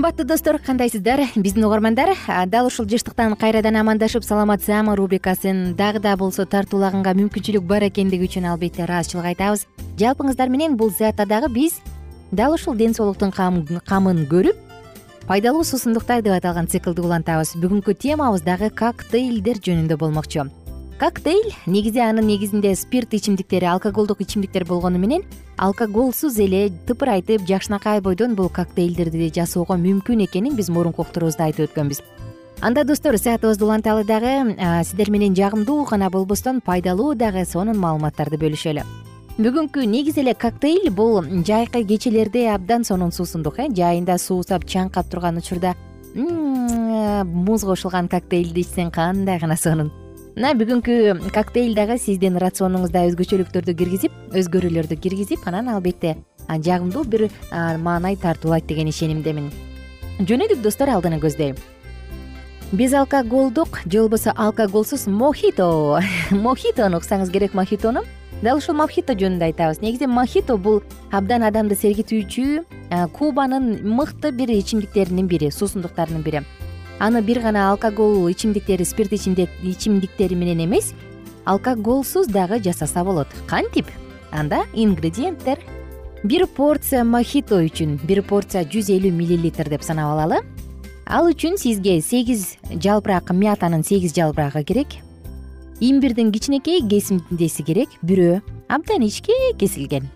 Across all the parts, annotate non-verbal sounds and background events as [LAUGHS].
кымбаттуу достор кандайсыздар? Биздин угармандар дал ушул жыштыктан кайрадан амандашып саламат саама рубрикасын дагы да болсо тартуулаганга мүмкүнчүлүк бар экендиги үчүн албетте ыраазычылык айтабыз. Жалпыңыздар менен бул затта дагы биз дал ушул ден соолуктун камын көрүп пайдалуу суусундуктар деп аталган циклды улантабыз. Бүгүнкү темабыз дагы коктейлдер жөнүндө болмокчу коктейль. Негизи анын негизинде спирт ичимдиктери алкоголдук ичимдиктер болгону менен алкоголсуз эле тыпырайтып жакшынакай бойдон бул коктейлдерди жасоого мүмкүн экенин биз мурунку уктуруубузда айтып өткөнбүз. Анда достор саатыбызды уланталы дагы сиздер менен жагымдуу гана болбостон пайдалуу дагы сонун маалыматтарды бөлүшөлү. Бүгүнкү негизи эле коктейль бул жайкы кечелерде абдан сонун суусундук э? Жайында суусап чаңкап турган учурда муз кошулган коктейлди ичсең кандай гана сонун мына бүгүнкү коктейль дагы сиздин рационуңузда өзгөчөлүктөрдү киргизип өзгөрүүлөрдү киргизип анан албетте жагымдуу бир маанай тартуулайт деген ишенимдемин жөнөдүк достор алдыны көздөй безалкоголдук же болбосо алкоголсуз мохито. [LAUGHS] Мохитону уксаңыз керек мохитону. Дал ушул мохито жөнүндө айтабыз. Негизи мохито бул абдан адамды сергитүүчү кубанын мыкты бир ичимдиктеринин бири суусундуктарынын бири аны бир гана алкогол ичимдиктери спирт ичимдиктери менен эмес алкоголсуз дагы жасаса болот. Кантип? Анда ингредиенттер. Бир порция мохито үчүн бир порция жүз элүү миллилитр деп санап алалы. Ал үчүн сизге сегиз жалбырак мятанын сегиз жалбырагы керек. Имбирдин кичинекей кесиндеси керек бирөө. Абдан ичке кесилген.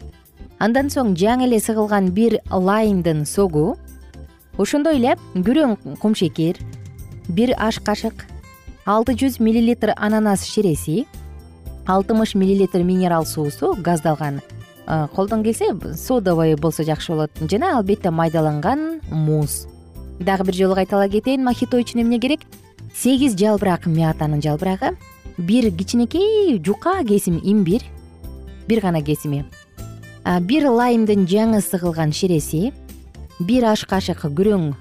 Андан соң жаңы эле сыгылган бир лаймдын согу ошондой эле күрөң кумшекер бир аш кашык алты жүз миллилитр ананас ширеси алтымыш миллилитр минерал суусу газдалган. Колдон келсе содовый болсо жакшы болот. Жана албетте майдаланган муз. Дагы бир жолу кайталай кетейин мохито үчүн эмне керек? Сегиз жалбырак мятанын жалбырагы бир кичинекей жука кесим имбир бир гана кесими. Бир лаймдын жаңы сыгылган ширеси бир аш кашык күрөң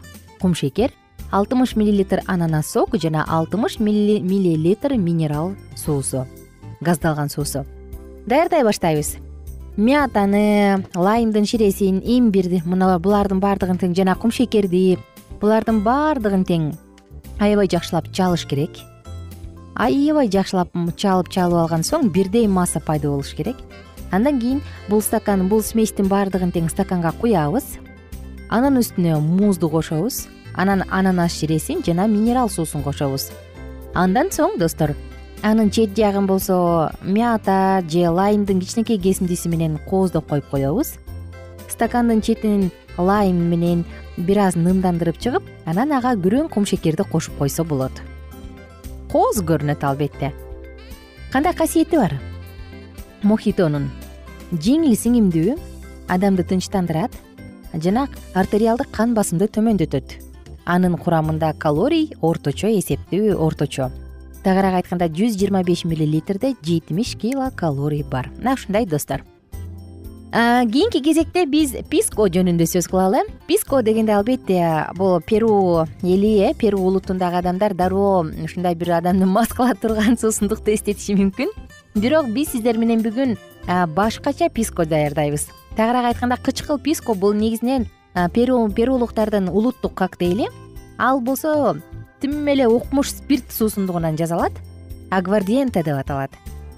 кумшекер алтымыш миллилитр ананас сок жана алтымыш миллилитр минерал суусу газдалган суусу даярдай баштайбыз. Мятаны лаймдын ширесин имбирди мына булардын баардыгын тең жана кумшекерди булардын баардыгын тең аябай жакшылап чалыш керек. Аябай жакшылап чалып чалып алган соң бирдей масса пайда болуш керек. Андан кийин бул стакан бул смесьтин баардыгын тең стаканга куябыз анын үстүнө музду кошобуз анан ананас ширесин жана минерал суусун кошобуз. Андан соң достор анын чет жагын болсо мята же лаймдын кичинекей кесиндиси менен кооздоп коюп коебуз. Стакандын четин лайм менен бир аз нымдандырып чыгып анан ага күрөң кумшекерди кошуп койсо болот. Кооз көрүнөт албетте. Кандай касиети бар? Мохитонун. Жеңил сиңимдүү адамды тынчтандырат жана артериалдык кан басымды төмөндөтөт. Анын курамында калорий орточо эсептүү орточо. Тагыраак айтканда жүз жыйырма беш миллилитрде жетимиш кило калорий бар. Мына ушундай достор. Кийинки кезекте биз писко жөнүндө сөз кылалы. Писко дегенде албетте бул перу эли э перу улутундагы адамдар дароо ушундай бир адамды мас кыла турган суусундукту эстетиши мүмкүн. Бирок биз сиздер менен бүгүн башкача писко даярдайбыз тагыраак айтканда кычкыл писко бул негизинен перу перулуктардын улуттук коктейли. Ал болсо тим эле укмуш спирт суусундугунан жасалат агвардиента деп аталат.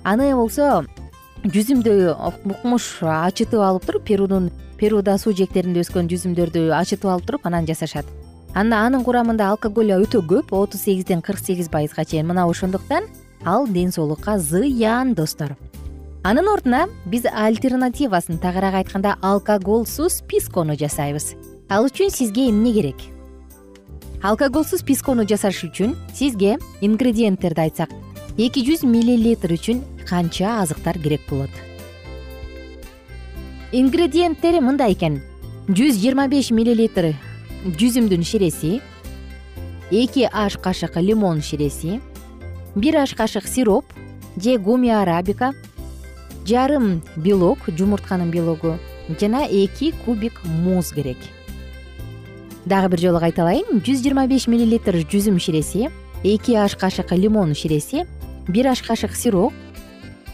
Аны болсо жүзүмдү укмуш ачытып алып туруп перудун перуда суу жээктеринде өскөн жүзүмдөрдү ачытып алып туруп анан жасашат. Анда анын курамында алкоголь өтө көп отуз сегизден кырк сегиз пайызга чейин. Мына ошондуктан ал ден соолукка зыян достор анын ордуна биз альтернативасын тагыраак айтканда алкоголсуз пискону жасайбыз. Ал үчүн сизге эмне керек? Алкоголсуз пискону жасаш үчүн сизге ингредиенттерди айтсак эки жүз миллилитр үчүн канча азыктар керек болот? Ингредиенттери мындай экен. жүз жыйырма беш миллилитр жүзүмдүн ширеси эки аш кашык лимон ширеси бир аш кашык сироп же гуми арабика жарым белок жумуртканын белогу жана эки кубик муз керек. Дагы бир жолу кайталайын. жүз жыйырма беш миллилитр жүзүм ширеси эки аш кашык лимон ширеси бир аш кашык сироп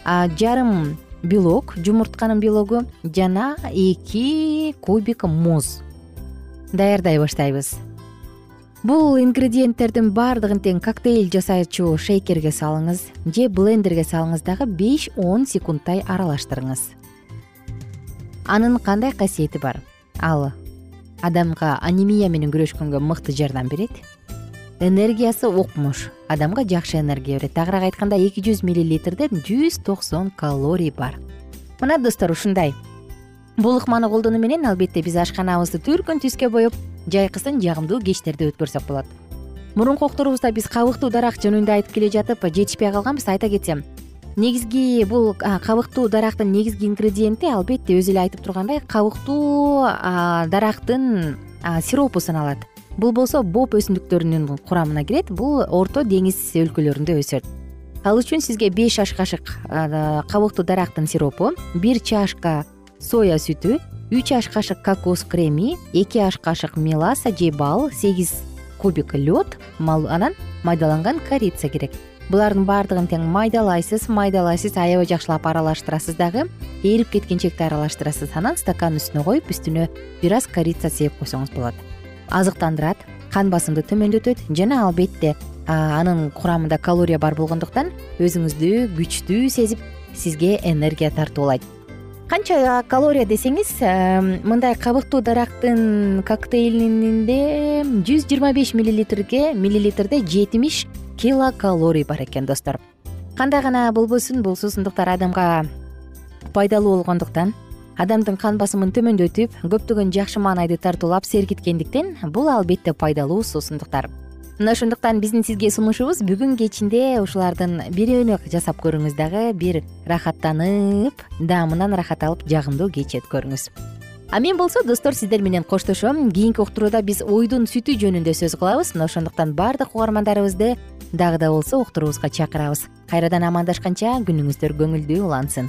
жарым белок жумуртканын белогу жана эки кубик муз. Даярдай баштайбыз бул ингредиенттердин баардыгын тең коктейль жасаучу шейкерге салыңыз же блендерге салыңыз дагы беш он секундтай аралаштырыңыз. Анын кандай касиети бар? Ал адамга анемия менен күрөшкөнгө мыкты жардам берет. Энергиясы укмуш. Адамга жакшы энергия берет. Тагыраак айтканда эки жүз миллилитрде жүз токсон калорий бар. Мына достор ушундай. Бул ыкманы колдонуу менен албетте биз ашканабызды түркүн түскө боеп жайкысын жагымдуу кечтерди өткөрсөк болот. Мурунку окторубузда биз кабыктуу дарак жөнүндө айтып келе жатып жетишпей калганбыз айта кетсем. Негизги бул кабыктуу дарактын негизги ингредиенти албетте өзү эле айтып тургандай кабыктуу дарактын сиропу саналат бул болсо боп өсүмдүктөрүнүн курамына кирет бул орто деңиз өлкөлөрүндө өсөт. Ал үчүн сизге беш аш кашык кабыктуу дарактын сиропу бир чашка соя сүтү үч аш кашык кокос креми эки аш кашык меласа же бал сегиз кубик лед анан майдаланган корица керек. Булардын баардыгын тең майдалайсыз майдалайсыз аябай жакшылап аралаштырасыз дагы эрип кеткенчекти аралаштырасыз. Анан стакандын үстүнө коюп үстүнө бир аз корица сээп койсоңуз болот. Азыктандырат кан басымды төмөндөтөт жана албетте анын курамында калория бар болгондуктан өзүңүздү күчтүү сезип сизге энергия тартуулайт канча калория десеңиз мындай кабыктуу дарактын коктейлинде жүз жыйырма беш миллилитрге миллилитрде жетимиш кило калорий бар экен достор. Кандай гана болбосун бул суусундуктар адамга пайдалуу болгондуктан адамдын кан басымын төмөндөтүп көптөгөн жакшы маанайды тартуулап сергиткендиктен бул албетте пайдалуу суусундуктар мына ошондуктан биздин сизге сунушубуз бүгүн кечинде ушулардын бирөөнү жасап көрүңүз дагы бир рахаттанып даамынан рахат алып жагымдуу кеч өткөрүңүз а мен болсо достор сиздер менен коштошом. Кийинки уктурууда биз уйдун сүтү жөнүндө сөз кылабыз. Мына ошондуктан баардык угармандарыбызды дагы да болсо уктуруубузга чакырабыз. Кайрадан амандашканча күнүңүздөр көңүлдүү улансын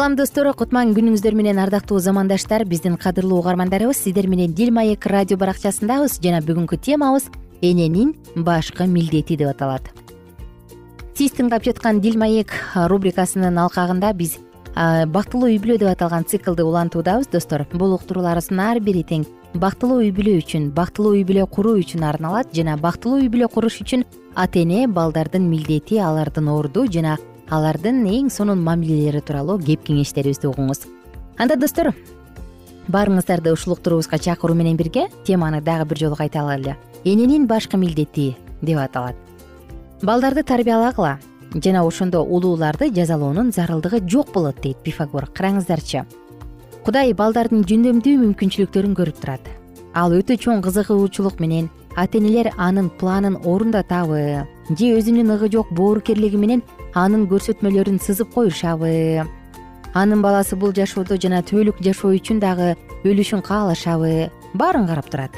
салам достор кутман күнүңүздөр менен ардактуу замандаштар. Биздин кадырлуу угармандарыбыз сиздер менен дил маек радио баракчасындабыз. Жана бүгүнкү темабыз эненин башкы милдети деп аталат. Сиз тыңдап жаткан дил маек рубрикасынын алкагында биз бактылуу үй бүлө деп аталган циклды улантуудабыз достор. Бул уктурууларыбыздын ар бири тең бактылуу үй бүлө үчүн бактылуу үй бүлө куруу үчүн арналат жана бактылуу үй бүлө куруш үчүн ата эне балдардын милдети алардын орду жана алардын эң сонун мамилелери тууралуу кеп кеңештерибизди угуңуз. Анда достор баарыңыздарды ушул уктуруубузга чакыруу менен бирге теманы дагы бир жолу кайталайлы эненин башкы милдети деп аталат балдарды тарбиялагыла жана ошондо улууларды жазалоонун зарылдыгы жок болот дейт пифагор. Караңыздарчы кудай балдардын жөндөмдүү мүмкүнчүлүктөрүн көрүп турат. Ал өтө чоң кызыгуучулук менен ата энелер анын планын орундатабы же өзүнүн ыгы жок боорукерлиги менен анын көрсөтмөлөрүн сызып коюшабы. Анын баласы бул жашоодо жана түбөлүк жашоо үчүн дагы өлүшүн каалашабы. Баарын карап турат.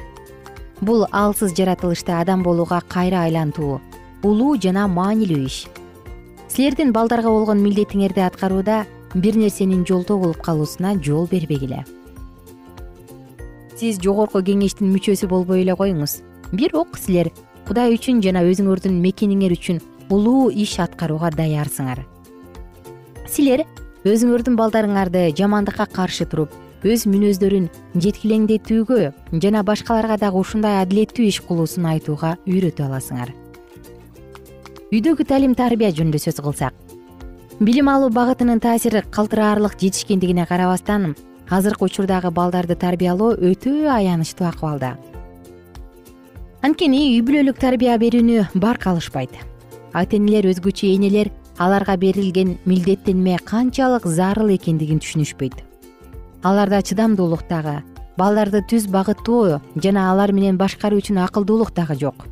Бул алсыз жаратылышта адам болууга кайра айлантуу улуу жана маанилүү иш. Силердин балдарга болгон милдетиңерди аткарууда бир нерсенин жолдоо болуп калуусуна жол бербегиле. Сиз жогорку кеңештин мүчөсү болбой эле коюңуз бирок силер кудай үчүн жана өзүңөрдүн мекениңер үчүн улуу иш аткарууга даярсыңар. Силер өзүңөрдүн балдарыңарды жамандыкка каршы туруп өз мүнөздөрүн жеткилеңдетүүгө жана башкаларга дагы ушундай адилеттүү иш кылуусун айтууга үйрөтө аласыңар. Үйдөгү талим тарбия жөнүндө сөз кылсак билим алуу багытынын таасири калтыраарлык жетишкендигине карабастан азыркы учурдагы балдарды тарбиялоо өтө аянычтуу акыбалда анткени үй бүлөлүк тарбия берүүнү барк алышпайт ата энелер өзгөчө энелер аларга берилген милдеттенме канчалык зарыл экендигин түшүнүшпөйт. Аларда чыдамдуулук дагы балдарды түз багыттоо жана алар менен башкаруу үчүн акылдуулук дагы жок.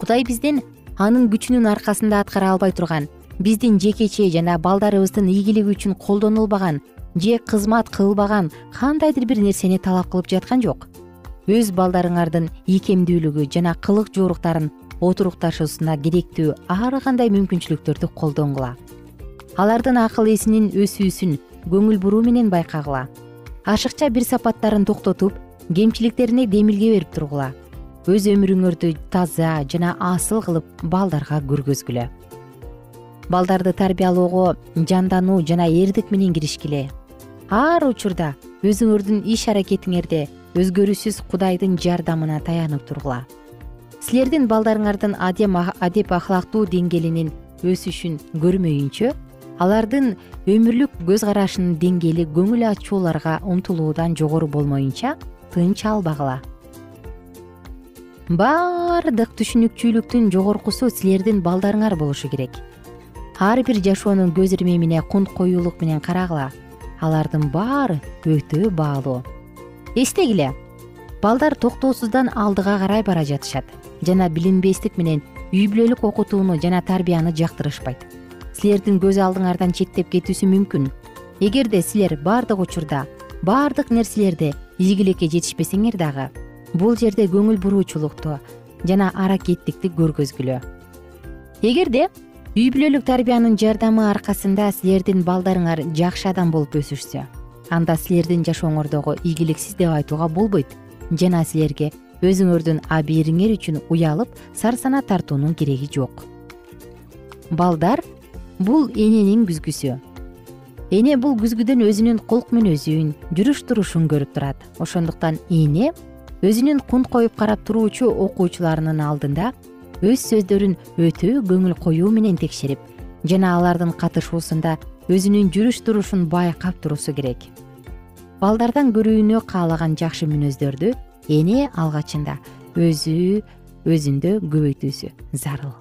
Кудай бизден анын күчүнүн аркасында аткара албай турган биздин жекече жана балдарыбыздын ийгилиги үчүн колдонулбаган же кызмат кылбаган кандайдыр бир нерсени талап кылып жаткан жок өз балдарыңардын ийкемдүүлүгү жана кылык жууруктарын отурукташуусуна керектүү ар кандай мүмкүнчүлүктөрдү колдонгула алардын акыл эсинин өсүүсүн көңүл буруу менен байкагыла. Ашыкча бир сапаттарын токтотуп кемчиликтерине демилге берип тургула. Өз өмүрүңөрдү таза жана асыл кылып балдарга көргөзгүлө. Балдарды тарбиялоого жандануу жана эрдик менен киришкиле ар учурда өзүңөрдүн иш аракетиңерде өзгөрүүсүз кудайдын жардамына таянып тургула. Силердин балдарыңардын адеп ахлактуу деңгээлинин өсүшүн көрмөйүнчө алардын өмүрлүк көз карашынын деңгээли көңүл ачууларга умтулуудан жогору болмоюнча тынч албагыла. Баардык түшүнүкчүүлүктүн жогоркусу силердин балдарыңар болушу керек. Ар бир жашоонун көз ирмемине кунт коюулук менен карагыла. Алардын баары өтө баалуу эстегиле. Балдар токтоосуздан алдыга карай бара жатышат. Жана билинбестик менен үй бүлөлүк окутууну жана тарбияны жактырышпайт. Силердин көз алдыңардан четтеп кетүүсү мүмкүн. Эгерде силер баардык учурда баардык нерселерде ийгиликке жетишпесеңер дагы бул жерде көңүл буруучулукту жана аракеттикти көргөзгүлө. Эгерде үй бүлөлүк тарбиянын жардамы аркасында силердин балдарыңар жакшы адам болуп өсүшсө анда силердин жашооңордогу ийгиликсиз деп айтууга болбойт. Жана силерге өзүңөрдүн абийириңер үчүн уялып сарсанаа тартуунун кереги жок. Балдар бул эненин күзгүсү. Эне бул күзгүдөн өзүнүн кулк мүнөзүн жүрүш турушун көрүп турат. Ошондуктан эне өзүнүн кунт коюп карап туруучу окуучуларынын алдында өз сөздөрүн өтө көңүл коюу менен текшерип жана алардын катышуусунда өзүнүн жүрүш турушун байкап турусу керек. Балдардан көрүүнү каалаган жакшы мүнөздөрдү эне алгачында өзү өзүндө көбөйтүүсү зарыл.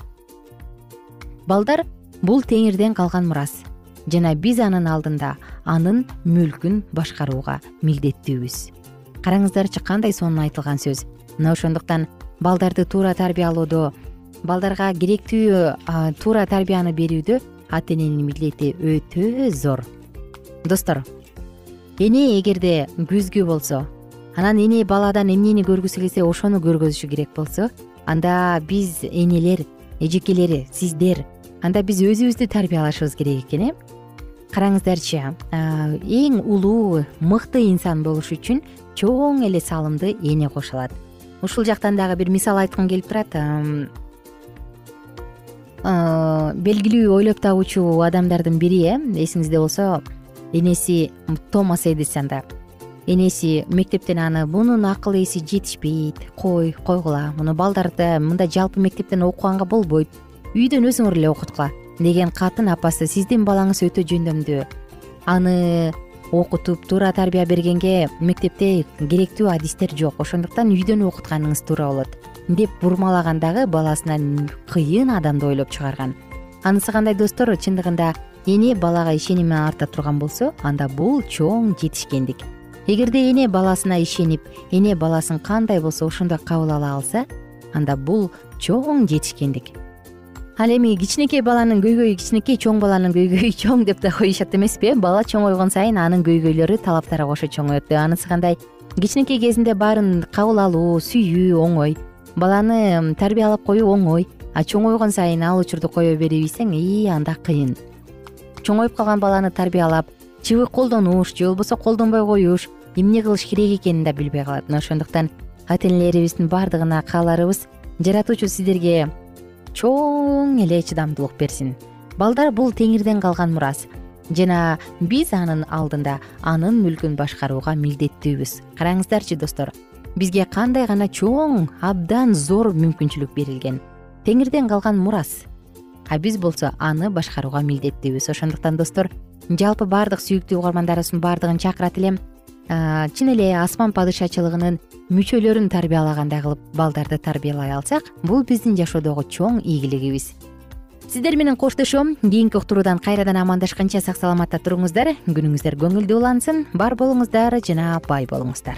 Балдар бул теңирден калган мурас жана биз анын алдында анын мүлкүн башкарууга милдеттүүбүз. Караңыздарчы кандай сонун айтылган сөз? Мына ошондуктан балдарды туура тарбиялоодо балдарга керектүү туура тарбияны берүүдө ата эненин милдети өтө зор. Достор эне эгерде күзгү болсо анан эне баладан эмнени көргүсү келсе ошону көргөзүшү керек болсо анда биз энелер эжекелер сиздер анда биз өзүбүздү тарбиялашыбыз керек экен э? Караңыздарчы эң улуу мыкты инсан болуш үчүн чоң эле салымды эне кошулат. Ушул жактан дагы бир мисал айткым келип турат белгилүү ойлоп табуучу адамдардын бири э эсиңизде болсо энеси томас эдисонда энеси мектептен аны мунун акыл эси жетишпейт кой койгула муну балдарды мындай жалпы мектептен окуганга болбойт үйдөн өзүңөр эле окуткула деген катын апасы сиздин балаңыз өтө жөндөмдүү. Аны окутуп туура тарбия бергенге мектепте керектүү адистер жок ошондуктан үйдөн окутканыңыз туура болот деп бурмалаган дагы баласынан кыйын адамды ойлоп чыгарган. Анысы кандай достор? Чындыгында эне балага ишеним арта турган болсо анда бул чоң жетишкендик. Эгерде эне баласына ишенип эне баласын кандай болсо ошондой кабыл ала алса анда бул чоң жетишкендик. Ал эми кичинекей баланын көйгөйү кичинекей чоң баланын көйгөйү [LAUGHS] чоң деп да коюшат эмеспи э? Бала чоңойгон сайын анын көйгөйлөрү талаптары кошо чоңоет анысы кандай? Кичинекей кезинде баарын кабыл алуу сүйүү оңой баланы тарбиялап коюу оңой. А чоңойгон сайын ал учурду кое бере ийсең ии анда кыйын. Чоңоюп калган баланы тарбиялап чыбык колдонуш же болбосо колдонбой коюш эмне кылыш керек экенин да билбей калат. Мына ошондуктан ата энелерибиздин баардыгына кааларыбыз жаратуучу сиздерге чоң эле чыдамдуулук берсин. Балдар бул теңирден калган мурас. Жана биз анын алдында анын мүлкүн башкарууга милдеттүүбүз. Караңыздарчы достор бизге кандай гана чоң абдан зор мүмкүнчүлүк берилген. Теңирден калган мурас. А биз болсо аны башкарууга милдеттүүбүз ошондуктан достор жалпы баардык сүйүктүү угармандарыбыздын баардыгын чакырат элем. Чын эле асман падышачылыгынын мүчөлөрүн тарбиялагандай кылып балдарды тарбиялай алсак бул биздин жашоодогу чоң ийгилигибиз. Сиздер менен коштошом кийинки уктуруудан кайрадан амандашканча сак саламатта туруңуздар. Күнүңүздөр көңүлдүү улансын. Бар болуңуздар жана бай болуңуздар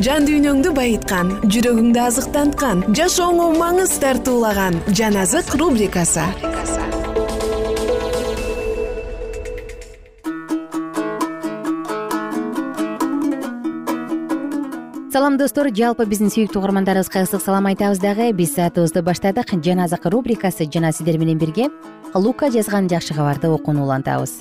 жан дүйнөңдү байыткан жүрөгүңдү азыктанткан жашооңо маңыз тартуулаган жан азык рубрикасы. Салам достор. Жалпы биздин сүйүктүү угармандарыбызга ысык салам айтабыз дагы? Биз саатыбызды баштадык. Жан азык рубрикасы жана сиздер менен бирге лука жазган жакшы кабарды окууну улантабыз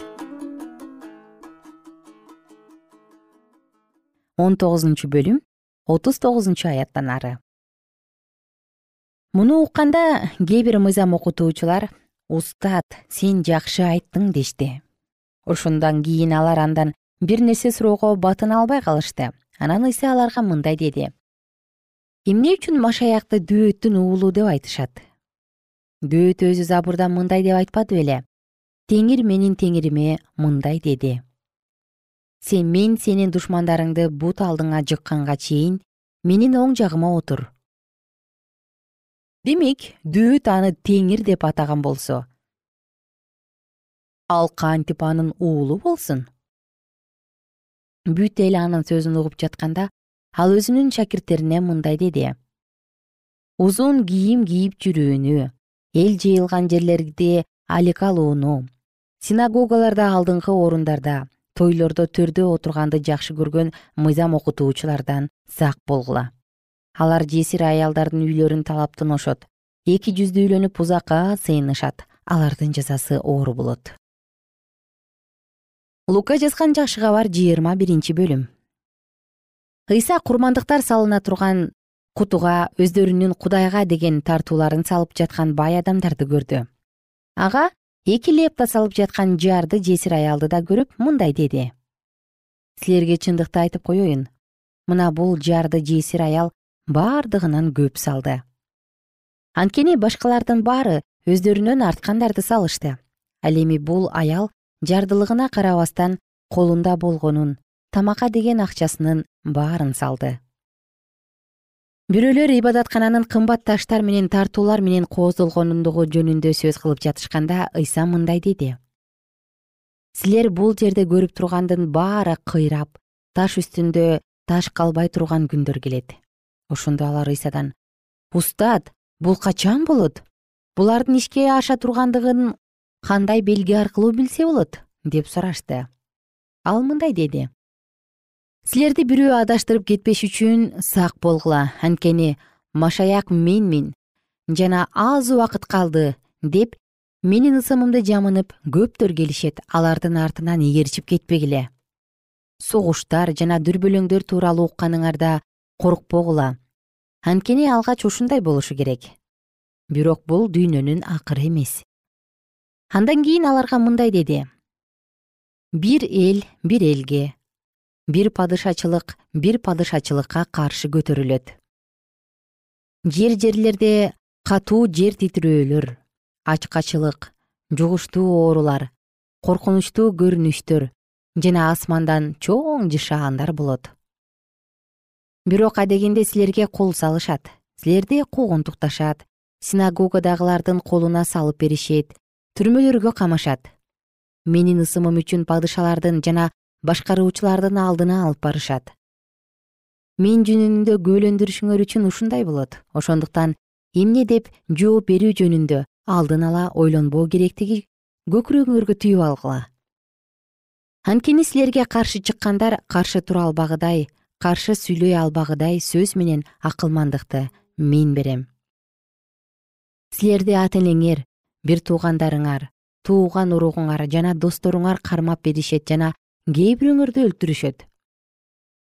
он тогузунчу бөлүм отуз тогузунчу аяттан ары. Муну укканда кээ бир мыйзам окутуучулар устат сен жакшы айттың дешти. Ошондон кийин алар андан бир нерсе суроого батына албай калышты. Анан ыйса аларга мындай деди. Эмне үчүн машаякты дөөттүн уулу деп айтышат? Дөөт өзү забурда мындай деп айтпады беле теңир менин теңириме мындай деди сен мен сенин душмандарыңды бут алдыңа жыкканга чейин менин оң жагыма отур. Демек дөөт аны теңир деп атаган болсо ал кантип анын уулу болсун? Бүт эл анын сөзүн угуп жатканда ал өзүнүн шакирттерине мындай деди. Узун кийим кийип жүрүүнү эл жыйылган жерлерди алек алууну синагогаларда алдыңкы орундарда тойлордо төрдө отурганды жакшы көргөн мыйзам окутуучулардан сак болгула. Алар жесир аялдардын үйлөрүн талап тоношот эки жүздүү үйлөнүп узакка сыйынышат. Алардын жазасы оор болот. Лука жазган жакшы кабар жыйырма биринчи бөлүм. Ыйса курмандыктар салына турган кутуга өздөрүнүн кудайга деген тартууларын салып жаткан бай адамдарды көрдү. Ага эки лепта салып жаткан жарды жесир аялды да көрүп мындай деди. Силерге чындыкты айтып коеюн мына бул жарды жесир аял бардыгынан көп салды анткени башкалардын баары өздөрүнөн арткандарды салышты. Ал эми бул аял жардылыгына карабастан колунда болгонун тамакка деген акчасынын баарын салды бирөөлөр ибадаткананын кымбат таштар менен тартуулар менен кооздолгондугу жөнүндө сөз кылып жатышканда ыйса мындай деди. Силер бул жерде көрүп тургандын баары кыйрап таш үстүндө таш калбай турган күндөр келет. Ошондо алар ыйсадан устат бул качан болот? Булардын ишке аша тургандыгын кандай белги аркылуу билсе болот деп сурашты. Ал мындай деди силерди бирөө адаштырып кетпеш үчүн сак болгула. Анткени машаяк менмин. Жана аз убакыт калды деп менин ысымымды жамынып көптөр келишет. Алардын артынан эгерчип кетпегиле. Согуштар жана дүрбөлөңдөр тууралуу укканыңарда коркпогула анткени алгач ушундай болушу керек. Бирок бул дүйнөнүн акыры эмес. Андан кийин аларга мындай деди. Бир эл бир элге бир падышачылык бир падышачылыкка каршы көтөрүлөт. Жер жерлерде катуу жер титирөөлөр ачкачылык жугуштуу оорулар коркунучтуу көрүнүштөр жана асмандан чоң жышаандар болот. Бирок адегенде силерге кол салышат силерди куугунтукташат синагогадагылардын колуна салып беришет түрмөлөргө камашат. Менин ысымым үчүн падышалардын жана башкаруучулардын алдына алып барышат. Мен жөнүндө күбөлөндүрүшүңөр үчүн ушундай болот. Ошондуктан эмне деп жооп берүү жөнүндө алдын ала ойлонбоо керектиги көкүрөгүңөргө түйүп алгыла. Анткени силерге каршы чыккандар каршы тура албагыдай каршы сүйлөй албагыдай сөз менен акылмандыкты мен берем. Силерди ата энеңер бир туугандарыңар тууган уругуңар жана досторуңар кармап беришет жана кээ бирөөңөрдү өлтүрүшөт.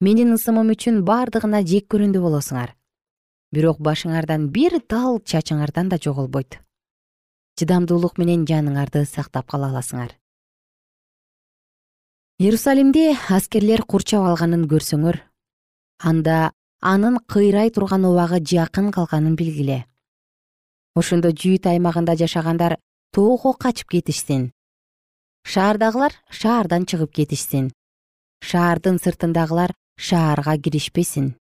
Менин ысымым үчүн бардыгына жек көрөндү болосуңар. Бирок башыңардан бир тал чачыңардан да жоголбойт. Чыдамдуулук менен жаныңарды сактап кала аласыңар. Иерусалимди аскерлер курчап алганын көрсөңөр. Анда анын кыйрай турган убагы жакын калганын билгиле. Ошондо жүйүт аймагында жашагандар тоого качып кетишсин шаардагылар шаардан чыгып кетишсин. Шаардын сыртындагылар шаарга киришпесин.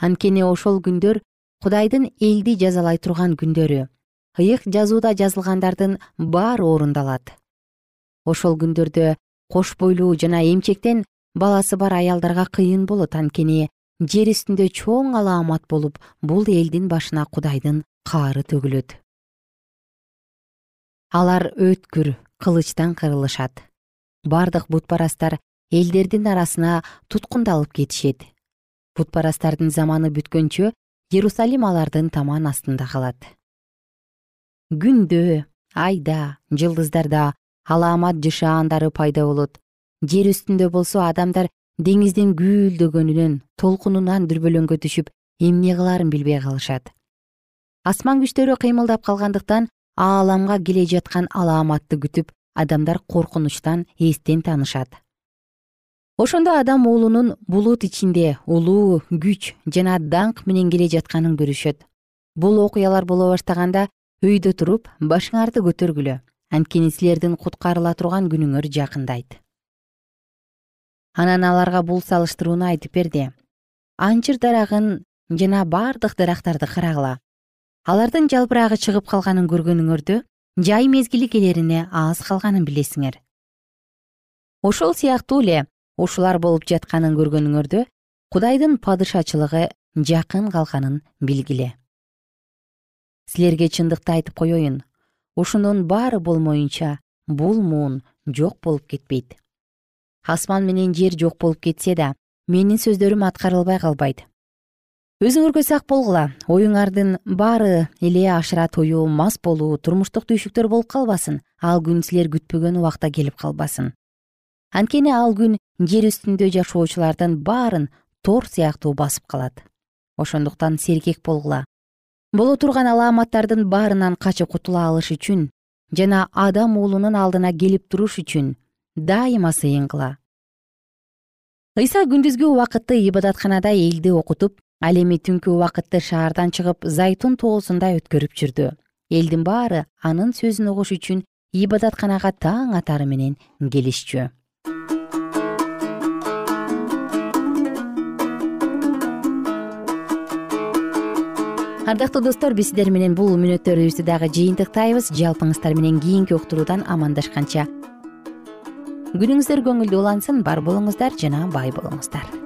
Анткени ошол күндөр кудайдын элди жазалай турган күндөрү ыйык жазууда жазылгандардын баары орундалат. Ошол күндөрдө кош бойлуу жана эмчектен баласы бар аялдарга кыйын болот анткени жер үстүндө чоң алаамат болуп бул элдин башына кудайдын каары төгүлөт. Алар өткүр кылычтан кырылышат. Бардык бутпарастар элдердин арасына туткундалып кетишет. Бутпарастардын заманы бүткөнчө иерусалим алардын таман астында калат. Күндө айда жылдыздарда алаамат жышаандары пайда болот. Жер үстүндө болсо адамдар деңиздин гүүлдөгөнүнөн толкунунан дүрбөлөңгө түшүп эмне кылаарын билбей калышат. Асман күчтөрү кыймылдап калгандыктан ааламга келе жаткан алааматты күтүп адамдар коркунучтан эстен таанышат. Ошондо адам уулунун булут ичинде улуу күч жана даңк менен келе жатканын көрүшөт. Бул окуялар боло баштаганда өйдө туруп башыңарды көтөргүлө. Анткени силердин куткарыла турган күнүңөр жакындайт. Анан аларга бул салыштырууну айтып берди. Анчыр дарагын жана бардык дарактарды карагыла алардын жалбырагы чыгып калганын көргөнүңөрдө жай мезгили келерине аз калганын билесиңер. Ошол сыяктуу эле ушулар болуп жатканын көргөнүңөрдө кудайдын падышачылыгы жакын калганын билгиле. Силерге чындыкты айтып коеюн ушунун баары болмоюнча бул муун жок болуп кетпейт. Асман менен жер жок болуп кетсе да менин сөздөрүм аткарылбай калбайт өзүңөргө сак болгула. Оюңардын баары эле ашыра тоюу мас болуу турмуштук түйшүктөр болуп калбасын. Ал күн силер күтпөгөн убакта келип калбасын. Анткени ал күн жер үстүндө жашоочулардын баарын тор сыяктуу басып калат. Ошондуктан сергек болгула. Боло турган алааматтардын баарынан качып кутула алыш үчүн жана адам уулунун алдына келип туруш үчүн дайыма сыйынгыла. Ыйса күндүзгү убакытты ибадатканада элди окутуп ал эми түнкү убакытты шаардан чыгып зайтун тоосунда өткөрүп жүрдү. Элдин баары анын сөзүн угуш үчүн ибадатканага таң атары менен келишчү. Ардактуу достор биз сиздер менен бул мүнөттөрүбүздү дагы жыйынтыктайбыз. Жалпыңыздар менен кийинки уктуруудан амандашканча. Күнүңүздөр көңүлдүү улансын бар болуңуздар жана бай болуңуздар